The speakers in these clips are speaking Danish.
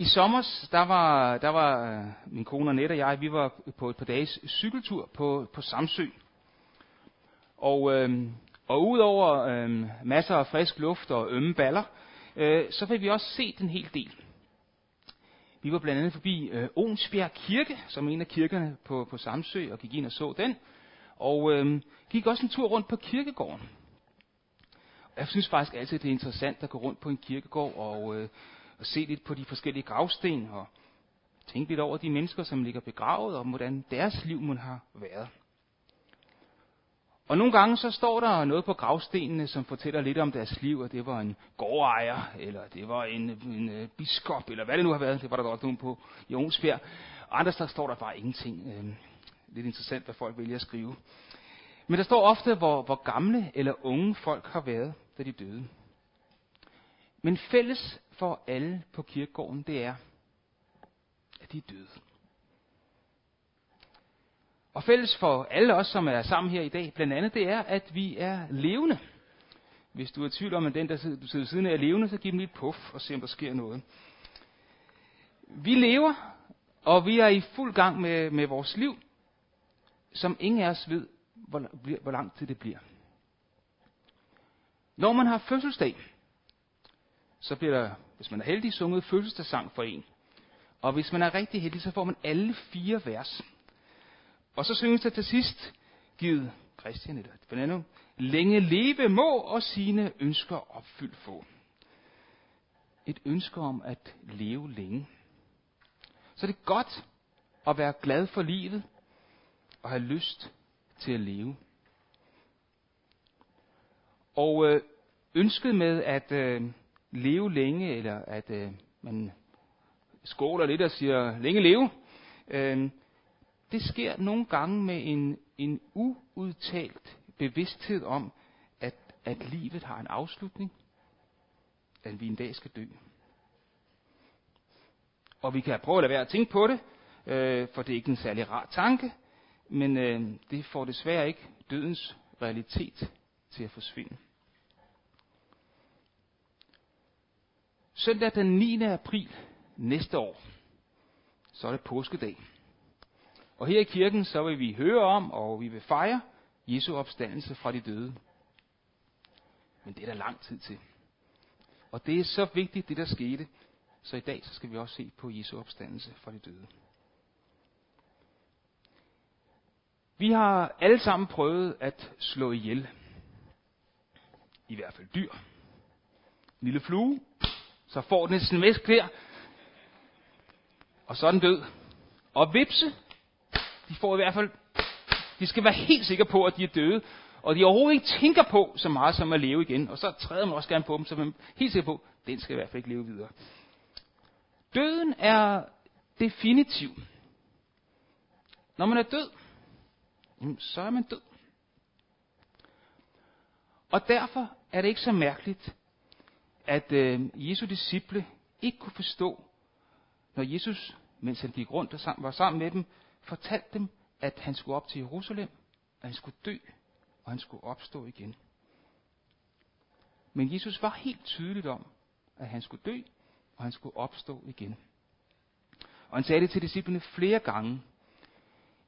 I sommer, der var, der var øh, min kone Annette og jeg, vi var på et par dages cykeltur på, på Samsø. Og, øh, og udover øh, masser af frisk luft og ømme baller, øh, så fik vi også set en hel del. Vi var blandt andet forbi øh, Onsbjerg Kirke, som er en af kirkerne på, på Samsø, og gik ind og så den. Og øh, gik også en tur rundt på kirkegården. Jeg synes faktisk altid, det er interessant at gå rundt på en kirkegård og, øh, og se lidt på de forskellige gravsten og tænke lidt over de mennesker, som ligger begravet, og hvordan deres liv må have været. Og nogle gange så står der noget på gravstenene, som fortæller lidt om deres liv, at det var en gårdejer, eller det var en, en, en biskop, eller hvad det nu har været. Det var der godt nogen på i Onsbjerg. Og andre steder står der bare ingenting. Øh, lidt interessant, hvad folk vælger at skrive. Men der står ofte, hvor, hvor gamle eller unge folk har været, da de døde. Men fælles for alle på kirkegården, det er, at de er døde. Og fælles for alle os, som er sammen her i dag, blandt andet, det er, at vi er levende. Hvis du er i tvivl om, at den, der sidder, sidder siden af er levende, så giv dem lige et puff og se, om der sker noget. Vi lever, og vi er i fuld gang med, med vores liv, som ingen af os ved, hvor, hvor lang tid det bliver. Når man har fødselsdag, så bliver der, hvis man er heldig, sunget fødselsdagssang for en. Og hvis man er rigtig heldig, så får man alle fire vers. Og så synges der til sidst, givet Christian eller Fernando, længe leve må og sine ønsker opfyldt få. Et ønske om at leve længe. Så det er godt at være glad for livet og have lyst til at leve. Og øh, ønsket med at øh, leve længe, eller at øh, man skåler lidt og siger længe leve, øh, det sker nogle gange med en, en uudtalt bevidsthed om, at, at livet har en afslutning, at vi en dag skal dø. Og vi kan prøve at lade være at tænke på det, øh, for det er ikke en særlig rar tanke, men øh, det får desværre ikke dødens realitet til at forsvinde. Søndag den 9. april næste år, så er det påskedag. Og her i kirken, så vil vi høre om, og vi vil fejre Jesu opstandelse fra de døde. Men det er der lang tid til. Og det er så vigtigt, det der skete, så i dag så skal vi også se på Jesu opstandelse fra de døde. Vi har alle sammen prøvet at slå ihjel. I hvert fald dyr. En lille flue, så får den et smæsk der, og så er den død. Og vipse, de får i hvert fald, de skal være helt sikre på, at de er døde, og de overhovedet ikke tænker på så meget som at leve igen. Og så træder man også gerne på dem, så man er helt sikker på, at den skal i hvert fald ikke leve videre. Døden er definitiv. Når man er død, så er man død. Og derfor er det ikke så mærkeligt, at øh, Jesu disciple ikke kunne forstå, når Jesus, mens han gik rundt og var sammen med dem, fortalte dem, at han skulle op til Jerusalem, at han skulle dø, og han skulle opstå igen. Men Jesus var helt tydeligt om, at han skulle dø, og han skulle opstå igen. Og han sagde det til disciplene flere gange.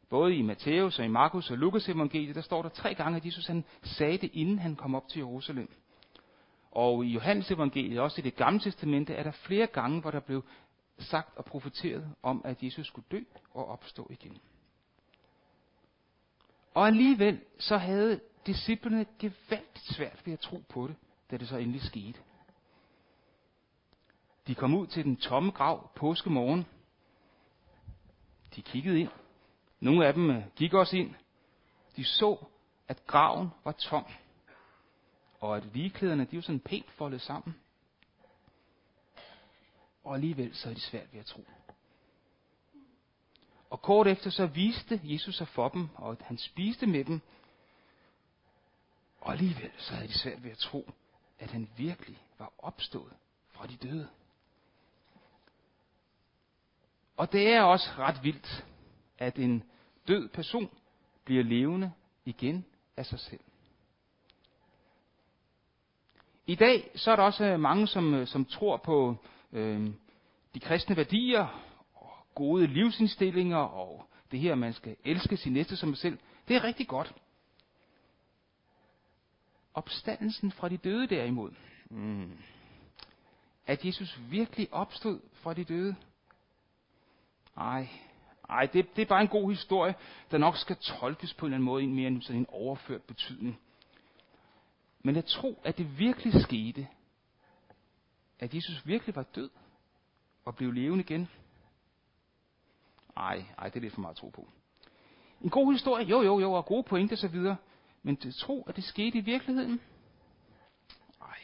Både i Matthæus og i Markus og Lukas evangeliet, der står der tre gange, at Jesus han sagde det, inden han kom op til Jerusalem. Og i Johannes evangeliet, også i det gamle testamente, er der flere gange, hvor der blev sagt og profeteret om, at Jesus skulle dø og opstå igen. Og alligevel så havde disciplene gevaldigt svært ved at tro på det, da det så endelig skete. De kom ud til den tomme grav påskemorgen. De kiggede ind. Nogle af dem øh, gik også ind. De så, at graven var tom. Og at ligeklæderne, de var sådan pænt foldet sammen og alligevel så er de svært ved at tro. Og kort efter så viste Jesus sig for dem, og han spiste med dem, og alligevel så havde de svært ved at tro, at han virkelig var opstået fra de døde. Og det er også ret vildt, at en død person bliver levende igen af sig selv. I dag så er der også mange, som, som tror på øh, de kristne værdier, og gode livsindstillinger, og det her, man skal elske sin næste som sig selv, det er rigtig godt. Opstandelsen fra de døde derimod. Mm. At Jesus virkelig opstod fra de døde. Nej, nej, det, det er bare en god historie, der nok skal tolkes på en eller anden måde, mere end sådan en overført betydning. Men at tro, at det virkelig skete, at Jesus virkelig var død og blev levende igen, ej, ej, det er lidt for meget at tro på. En god historie, jo, jo, jo, og gode pointer så videre. Men at tro, at det skete i virkeligheden? Nej.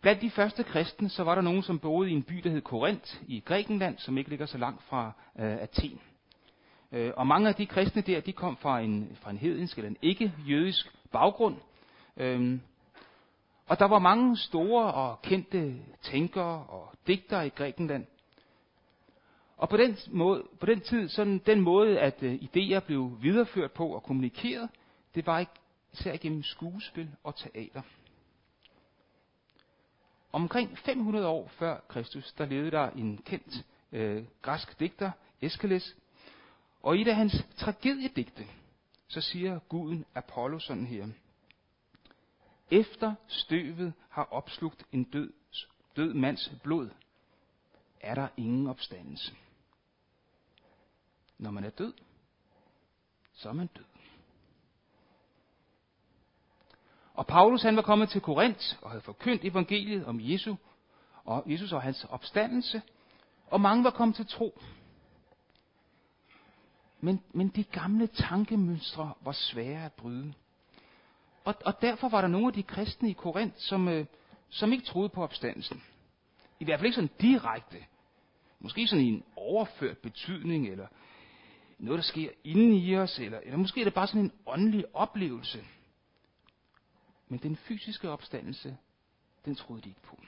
Blandt de første kristne, så var der nogen, som boede i en by, der hed Korinth i Grækenland, som ikke ligger så langt fra øh, Athen. Øh, og mange af de kristne der, de kom fra en, fra en hedensk eller en ikke-jødisk baggrund. Øh, og der var mange store og kendte tænkere og digtere i Grækenland. Og på den, måde, på den tid, sådan den måde, at øh, idéer blev videreført på og kommunikeret, det var ikke især gennem skuespil og teater. Omkring 500 år før Kristus, der levede der en kendt øh, græsk digter, Æskeles. Og i et af hans tragediedigte, så siger guden Apollo sådan her. Efter støvet har opslugt en død, død mands blod, er der ingen opstandelse. Når man er død, så er man død. Og Paulus han var kommet til Korinth og havde forkyndt evangeliet om Jesu og Jesus og hans opstandelse, og mange var kommet til tro. Men, men de gamle tankemønstre var svære at bryde. Og, og derfor var der nogle af de kristne i Korinth, som, øh, som ikke troede på opstandelsen. I hvert fald ikke sådan direkte. Måske sådan i en overført betydning, eller noget, der sker inden i os, eller, eller måske er det bare sådan en åndelig oplevelse. Men den fysiske opstandelse, den troede de ikke på.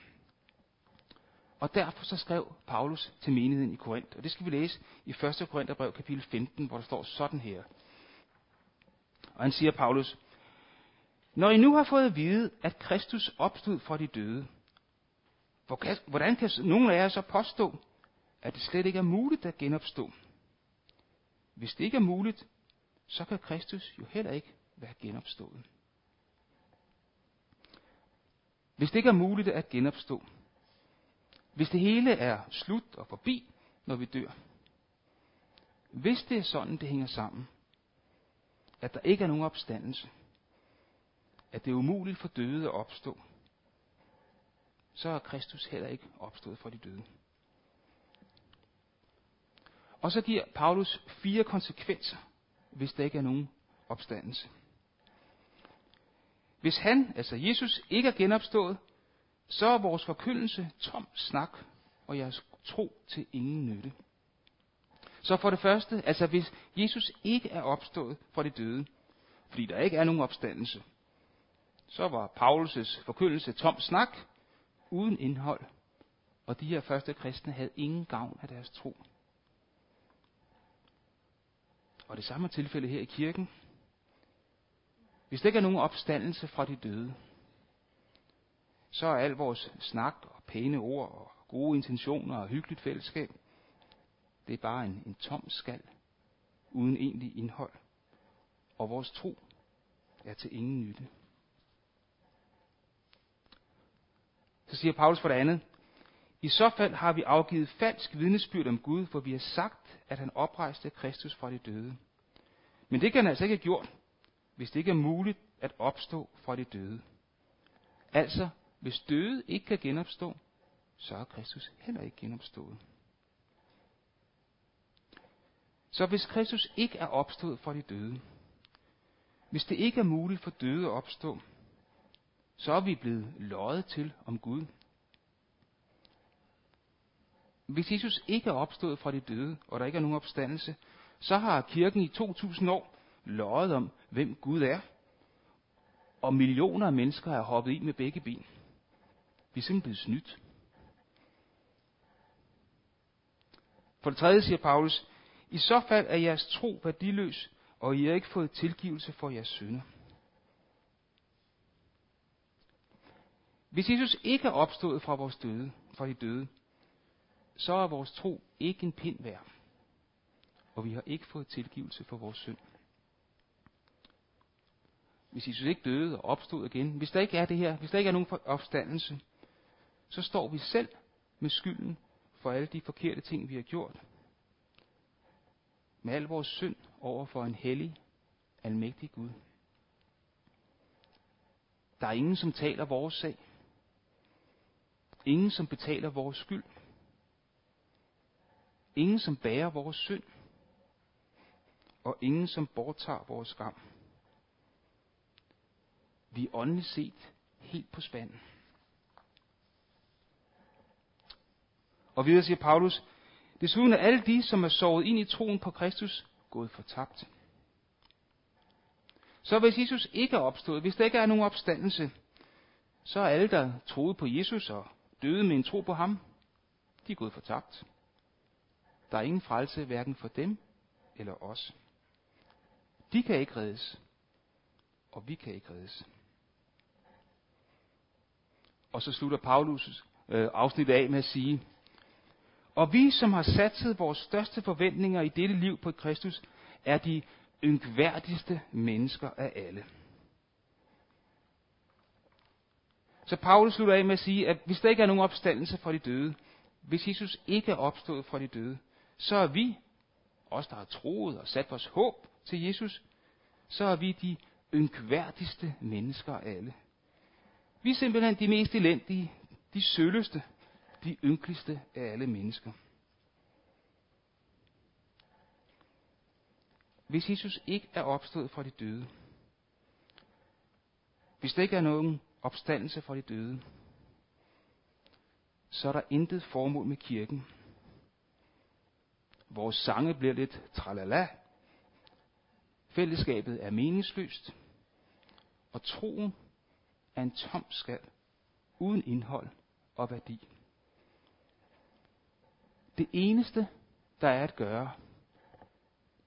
Og derfor så skrev Paulus til menigheden i Korinth, og det skal vi læse i 1. Korintherbrev kapitel 15, hvor der står sådan her. Og han siger, Paulus, når I nu har fået at vide, at Kristus opstod fra de døde, hvordan kan nogen af jer så påstå, at det slet ikke er muligt at genopstå? Hvis det ikke er muligt, så kan Kristus jo heller ikke være genopstået. Hvis det ikke er muligt at genopstå, hvis det hele er slut og forbi, når vi dør, hvis det er sådan, det hænger sammen, at der ikke er nogen opstandelse, at det er umuligt for døde at opstå, så er Kristus heller ikke opstået for de døde. Og så giver Paulus fire konsekvenser, hvis der ikke er nogen opstandelse. Hvis han, altså Jesus, ikke er genopstået, så er vores forkyndelse tom snak, og jeres tro til ingen nytte. Så for det første, altså hvis Jesus ikke er opstået fra de døde, fordi der ikke er nogen opstandelse, så var Paulus' forkyndelse tom snak, uden indhold, og de her første kristne havde ingen gavn af deres tro. Og det samme tilfælde her i kirken. Hvis der ikke er nogen opstandelse fra de døde, så er al vores snak og pæne ord og gode intentioner og hyggeligt fællesskab, det er bare en, en tom skal, uden egentlig indhold. Og vores tro er til ingen nytte. Så siger Paulus for det andet, i så fald har vi afgivet falsk vidnesbyrd om Gud, for vi har sagt, at han oprejste Kristus fra de døde. Men det kan han altså ikke have gjort, hvis det ikke er muligt at opstå fra de døde. Altså, hvis døde ikke kan genopstå, så er Kristus heller ikke genopstået. Så hvis Kristus ikke er opstået fra de døde, hvis det ikke er muligt for døde at opstå, så er vi blevet løjet til om Gud. Hvis Jesus ikke er opstået fra de døde, og der ikke er nogen opstandelse, så har kirken i 2000 år løjet om, hvem Gud er. Og millioner af mennesker er hoppet i med begge ben. Vi er simpelthen blevet snydt. For det tredje siger Paulus, i så fald er jeres tro værdiløs, og I har ikke fået tilgivelse for jeres synder. Hvis Jesus ikke er opstået fra vores døde, fra de døde, så er vores tro ikke en pind værd. Og vi har ikke fået tilgivelse for vores synd. Hvis Jesus ikke døde og opstod igen, hvis der ikke er det her, hvis der ikke er nogen opstandelse, så står vi selv med skylden for alle de forkerte ting, vi har gjort. Med al vores synd over for en hellig, almægtig Gud. Der er ingen, som taler vores sag. Ingen, som betaler vores skyld. Ingen, som bærer vores synd. Og ingen, som borttager vores skam. Vi er åndeligt set helt på spanden. Og videre siger Paulus, desuden er alle de, som er sovet ind i troen på Kristus, gået fortabt. Så hvis Jesus ikke er opstået, hvis der ikke er nogen opstandelse, så er alle, der troede på Jesus og døde med en tro på ham, de er gået fortabt. Der er ingen frelse hverken for dem eller os. De kan ikke reddes, og vi kan ikke reddes. Og så slutter Paulus øh, afsnit af med at sige, og vi, som har satset vores største forventninger i dette liv på Kristus, er de yngværdigste mennesker af alle. Så Paulus slutter af med at sige, at hvis der ikke er nogen opstandelse fra de døde, hvis Jesus ikke er opstået fra de døde, så er vi, os der har troet og sat vores håb til Jesus, så er vi de yngværdigste mennesker af alle. Vi er simpelthen de mest elendige, de sølleste, de ynkeligste af alle mennesker. Hvis Jesus ikke er opstået fra de døde, hvis der ikke er nogen opstandelse fra de døde, så er der intet formål med kirken. Vores sange bliver lidt tralala. Fællesskabet er meningsløst. Og troen er en tom skal, uden indhold og værdi. Det eneste, der er at gøre,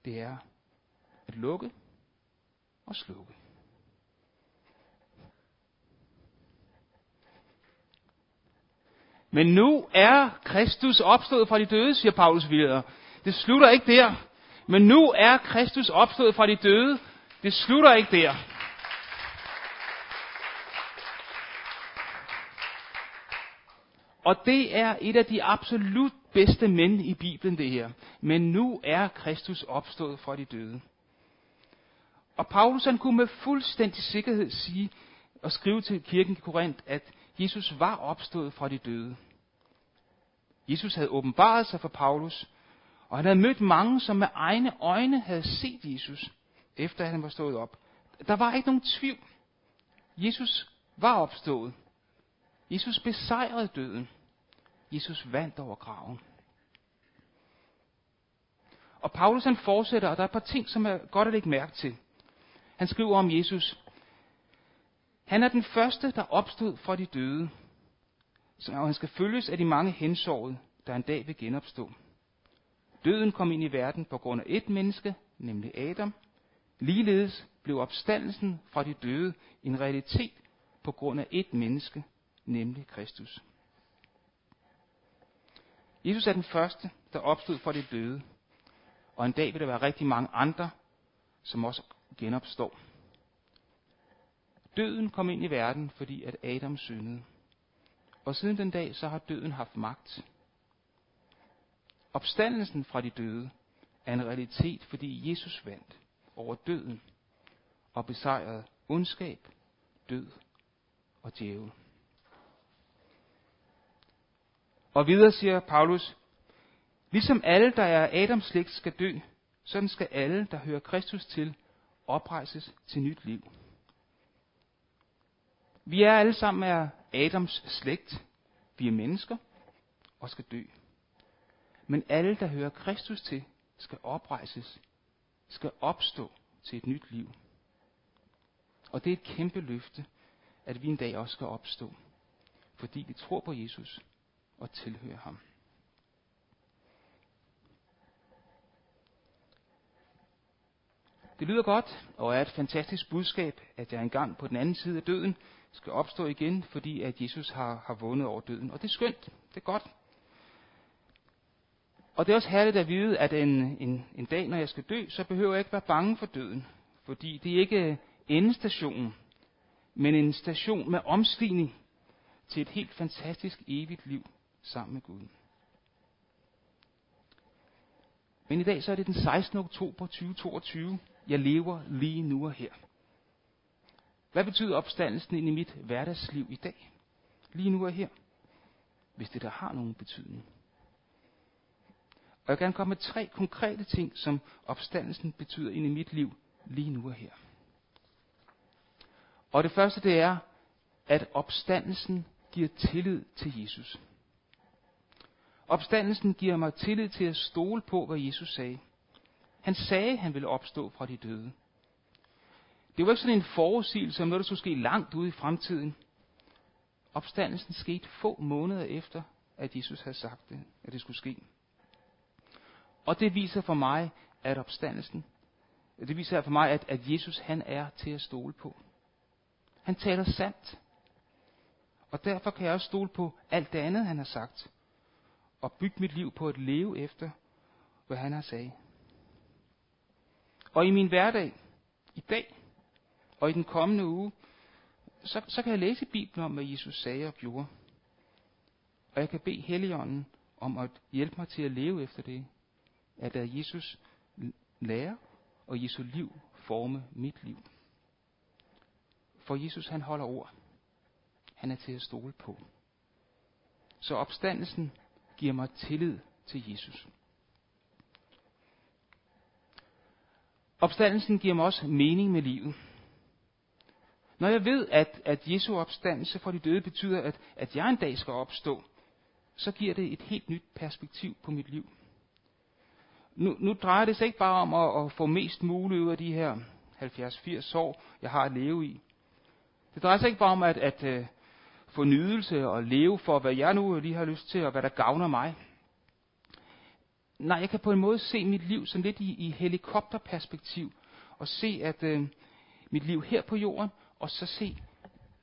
det er at lukke og slukke. Men nu er Kristus opstået fra de døde, siger Paulus videre. Det slutter ikke der. Men nu er Kristus opstået fra de døde. Det slutter ikke der. Og det er et af de absolut bedste mænd i Bibelen, det her. Men nu er Kristus opstået fra de døde. Og Paulus han kunne med fuldstændig sikkerhed sige og skrive til kirken i Korinth, at Jesus var opstået fra de døde. Jesus havde åbenbaret sig for Paulus, og han havde mødt mange, som med egne øjne havde set Jesus, efter han var stået op. Der var ikke nogen tvivl. Jesus var opstået. Jesus besejrede døden. Jesus vandt over graven. Og Paulus han fortsætter, og der er et par ting, som er godt at lægge mærke til. Han skriver om Jesus. Han er den første, der opstod fra de døde, og han skal følges af de mange hensårede, der en dag vil genopstå. Døden kom ind i verden på grund af et menneske, nemlig Adam. Ligeledes blev opstandelsen fra de døde en realitet på grund af et menneske, nemlig Kristus. Jesus er den første, der opstod fra de døde, og en dag vil der være rigtig mange andre, som også genopstår. Døden kom ind i verden, fordi at Adam syndede. Og siden den dag, så har døden haft magt. Opstandelsen fra de døde er en realitet, fordi Jesus vandt over døden og besejrede ondskab, død og djævel. Og videre siger Paulus, ligesom alle, der er Adams slægt, skal dø, sådan skal alle, der hører Kristus til, oprejses til nyt liv. Vi er alle sammen af Adams slægt. Vi er mennesker og skal dø. Men alle, der hører Kristus til, skal oprejses, skal opstå til et nyt liv. Og det er et kæmpe løfte, at vi en dag også skal opstå, fordi vi tror på Jesus og tilhøre ham. Det lyder godt og er et fantastisk budskab, at jeg engang på den anden side af døden skal opstå igen, fordi at Jesus har, har vundet over døden. Og det er skønt. Det er godt. Og det er også herligt at vide, at en, en, en dag, når jeg skal dø, så behøver jeg ikke være bange for døden. Fordi det er ikke endestationen, men en station med omstigning til et helt fantastisk evigt liv sammen med Gud. Men i dag så er det den 16. oktober 2022. Jeg lever lige nu og her. Hvad betyder opstandelsen ind i mit hverdagsliv i dag? Lige nu og her. Hvis det der har nogen betydning. Og jeg vil gerne komme med tre konkrete ting, som opstandelsen betyder ind i mit liv lige nu og her. Og det første det er, at opstandelsen giver tillid til Jesus. Opstandelsen giver mig tillid til at stole på, hvad Jesus sagde. Han sagde, han ville opstå fra de døde. Det var ikke sådan en forudsigelse om noget, der skulle ske langt ude i fremtiden. Opstandelsen skete få måneder efter, at Jesus havde sagt det, at det skulle ske. Og det viser for mig, at opstandelsen, det viser for mig, at, at Jesus han er til at stole på. Han taler sandt. Og derfor kan jeg også stole på alt det andet, han har sagt. Og bygge mit liv på at leve efter, hvad han har sagt. Og i min hverdag, i dag og i den kommende uge, så, så kan jeg læse Bibelen om, hvad Jesus sagde og gjorde. Og jeg kan bede Helligånden om at hjælpe mig til at leve efter det. At lade Jesus lære og Jesu liv forme mit liv. For Jesus han holder ord. Han er til at stole på. Så opstandelsen giver mig tillid til Jesus. Opstandelsen giver mig også mening med livet. Når jeg ved, at, at Jesu opstandelse fra de døde betyder, at, at jeg en dag skal opstå, så giver det et helt nyt perspektiv på mit liv. Nu, nu drejer det sig ikke bare om at, at få mest muligt ud af de her 70-80 år, jeg har at leve i. Det drejer sig ikke bare om at, at, at få nydelse og leve for, hvad jeg nu lige har lyst til, og hvad der gavner mig. Nej, jeg kan på en måde se mit liv sådan lidt i, i helikopterperspektiv, og se, at øh, mit liv her på jorden, og så se,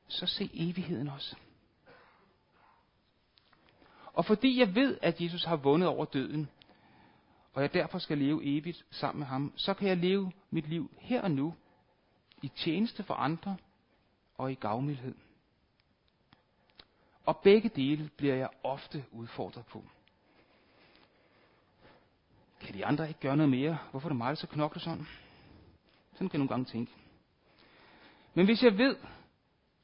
så se evigheden også. Og fordi jeg ved, at Jesus har vundet over døden, og jeg derfor skal leve evigt sammen med ham, så kan jeg leve mit liv her og nu, i tjeneste for andre og i gavmildhed. Og begge dele bliver jeg ofte udfordret på. Kan de andre ikke gøre noget mere? Hvorfor er det mig, der så knokle sådan? Sådan kan jeg nogle gange tænke. Men hvis jeg ved,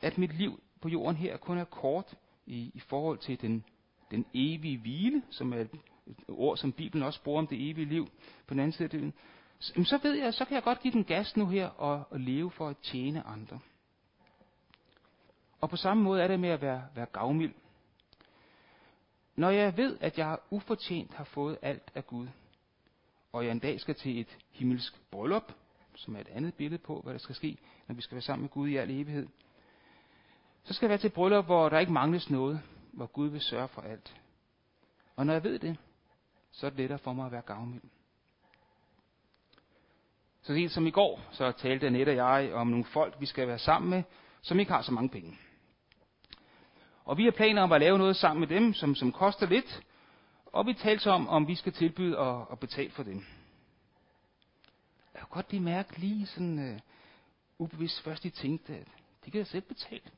at mit liv på jorden her kun er kort i, i forhold til den, den evige hvile, som er et ord, som Bibelen også bruger om det evige liv på den anden side af døden, så, så ved jeg, så kan jeg godt give den gas nu her og, og leve for at tjene andre. Og på samme måde er det med at være, være gavmild. Når jeg ved, at jeg ufortjent har fået alt af Gud, og jeg en dag skal til et himmelsk bryllup, som er et andet billede på, hvad der skal ske, når vi skal være sammen med Gud i al evighed, så skal jeg være til et bryllup, hvor der ikke mangles noget, hvor Gud vil sørge for alt. Og når jeg ved det, så er det lettere for mig at være gavmild. Så helt som i går, så talte Annette og jeg om nogle folk, vi skal være sammen med, som ikke har så mange penge. Og vi har planer om at lave noget sammen med dem, som, som koster lidt, og vi talte så om, om vi skal tilbyde at, at betale for dem. Jeg kunne godt lige mærke lige sådan øh, ubevidst først, de tænkte, at de kan da selv betale.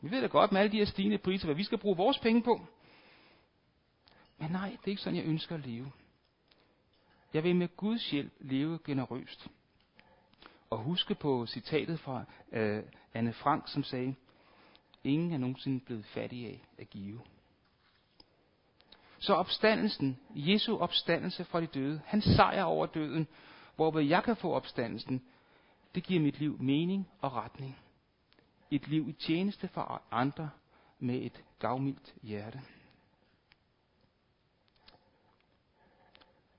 Vi ved da godt med alle de her stigende priser, hvad vi skal bruge vores penge på. Men nej, det er ikke sådan, jeg ønsker at leve. Jeg vil med Guds hjælp leve generøst. Og huske på citatet fra øh, Anne Frank, som sagde, ingen er nogensinde blevet fattig af at give. Så opstandelsen, Jesu opstandelse fra de døde, han sejrer over døden, hvorved jeg kan få opstandelsen, det giver mit liv mening og retning. Et liv i tjeneste for andre med et gavmildt hjerte.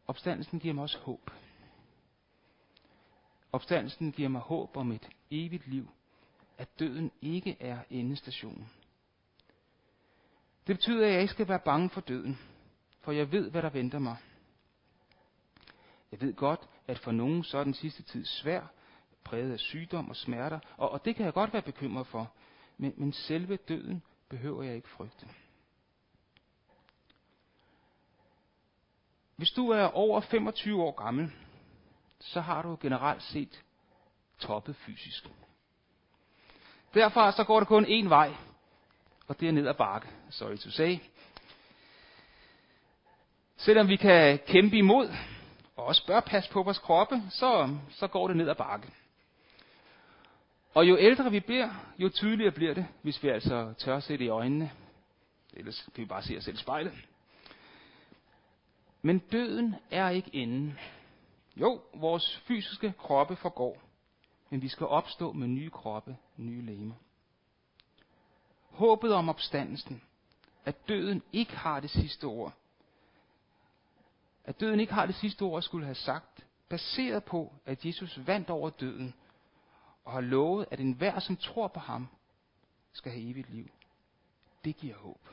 Opstandelsen giver mig også håb. Opstandelsen giver mig håb om et evigt liv, at døden ikke er endestationen. Det betyder, at jeg ikke skal være bange for døden, for jeg ved, hvad der venter mig. Jeg ved godt, at for nogen så er den sidste tid svær, præget af sygdom og smerter, og, og det kan jeg godt være bekymret for, men, men selve døden behøver jeg ikke frygte. Hvis du er over 25 år gammel, så har du generelt set toppet fysisk. Derfor så går det kun én vej, og det er ned ad bakke, sorry to say. Selvom vi kan kæmpe imod, og også bør passe på vores kroppe, så, så går det ned ad bakke. Og jo ældre vi bliver, jo tydeligere bliver det, hvis vi altså tør se det i øjnene. Ellers kan vi bare se os selv i spejlet. Men døden er ikke enden. Jo, vores fysiske kroppe forgår, men vi skal opstå med nye kroppe, nye lemer. Håbet om opstandelsen, at døden ikke har det sidste ord, at døden ikke har det sidste ord, skulle have sagt, baseret på, at Jesus vandt over døden, og har lovet, at enhver, som tror på ham, skal have evigt liv. Det giver håb.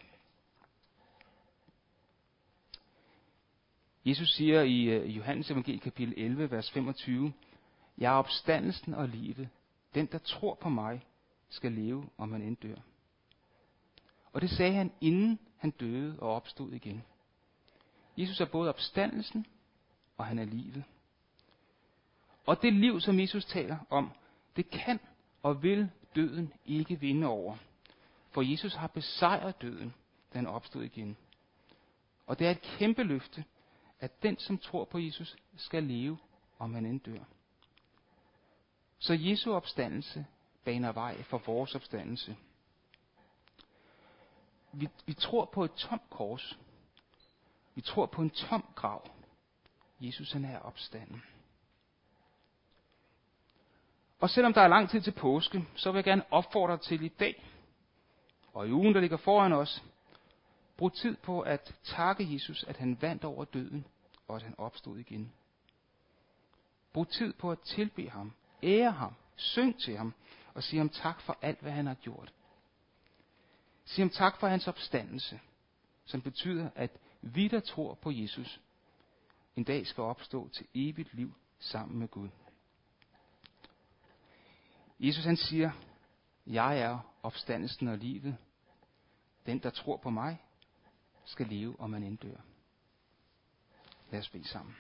Jesus siger i øh, Johannes evangelie kapitel 11, vers 25, jeg er opstandelsen og livet. Den, der tror på mig, skal leve, om han end dør. Og det sagde han, inden han døde og opstod igen. Jesus er både opstandelsen, og han er livet. Og det liv, som Jesus taler om, det kan og vil døden ikke vinde over. For Jesus har besejret døden, da han opstod igen. Og det er et kæmpe løfte, at den, som tror på Jesus, skal leve, om han end dør. Så Jesu opstandelse baner vej for vores opstandelse. Vi, vi tror på et tomt kors. Vi tror på en tom grav. Jesus han er opstanden. Og selvom der er lang tid til påske, så vil jeg gerne opfordre til i dag, og i ugen, der ligger foran os, brug tid på at takke Jesus, at han vandt over døden, og at han opstod igen. Brug tid på at tilbe ham, ære ham, syng til ham, og sig ham tak for alt, hvad han har gjort. Sig ham tak for hans opstandelse, som betyder, at vi, der tror på Jesus, en dag skal opstå til evigt liv sammen med Gud. Jesus han siger, jeg er opstandelsen og livet. Den, der tror på mig, skal leve, om man inddør. Lad os bede sammen.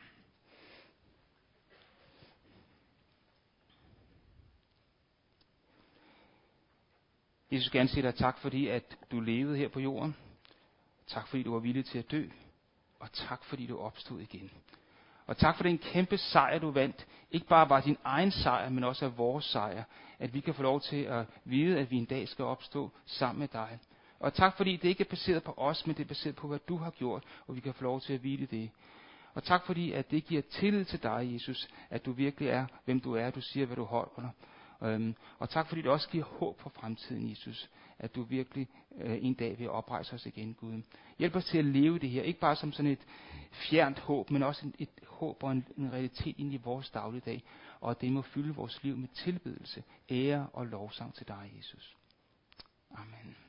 Jesus gerne sige dig tak, fordi at du levede her på jorden. Tak fordi du var villig til at dø. Og tak fordi du opstod igen. Og tak for den kæmpe sejr, du vandt. Ikke bare var din egen sejr, men også af vores sejr. At vi kan få lov til at vide, at vi en dag skal opstå sammen med dig. Og tak fordi det ikke er baseret på os, men det er baseret på, hvad du har gjort, og vi kan få lov til at vide det. Og tak fordi, at det giver tillid til dig, Jesus, at du virkelig er, hvem du er, du siger, hvad du holder. Øhm, og tak fordi det også giver håb for fremtiden, Jesus, at du virkelig øh, en dag vil oprejse os igen, Gud. Hjælp os til at leve det her, ikke bare som sådan et fjernt håb, men også et, et håb og en, en realitet ind i vores dagligdag, og at det må fylde vores liv med tilbedelse, ære og lovsang til dig, Jesus. Amen.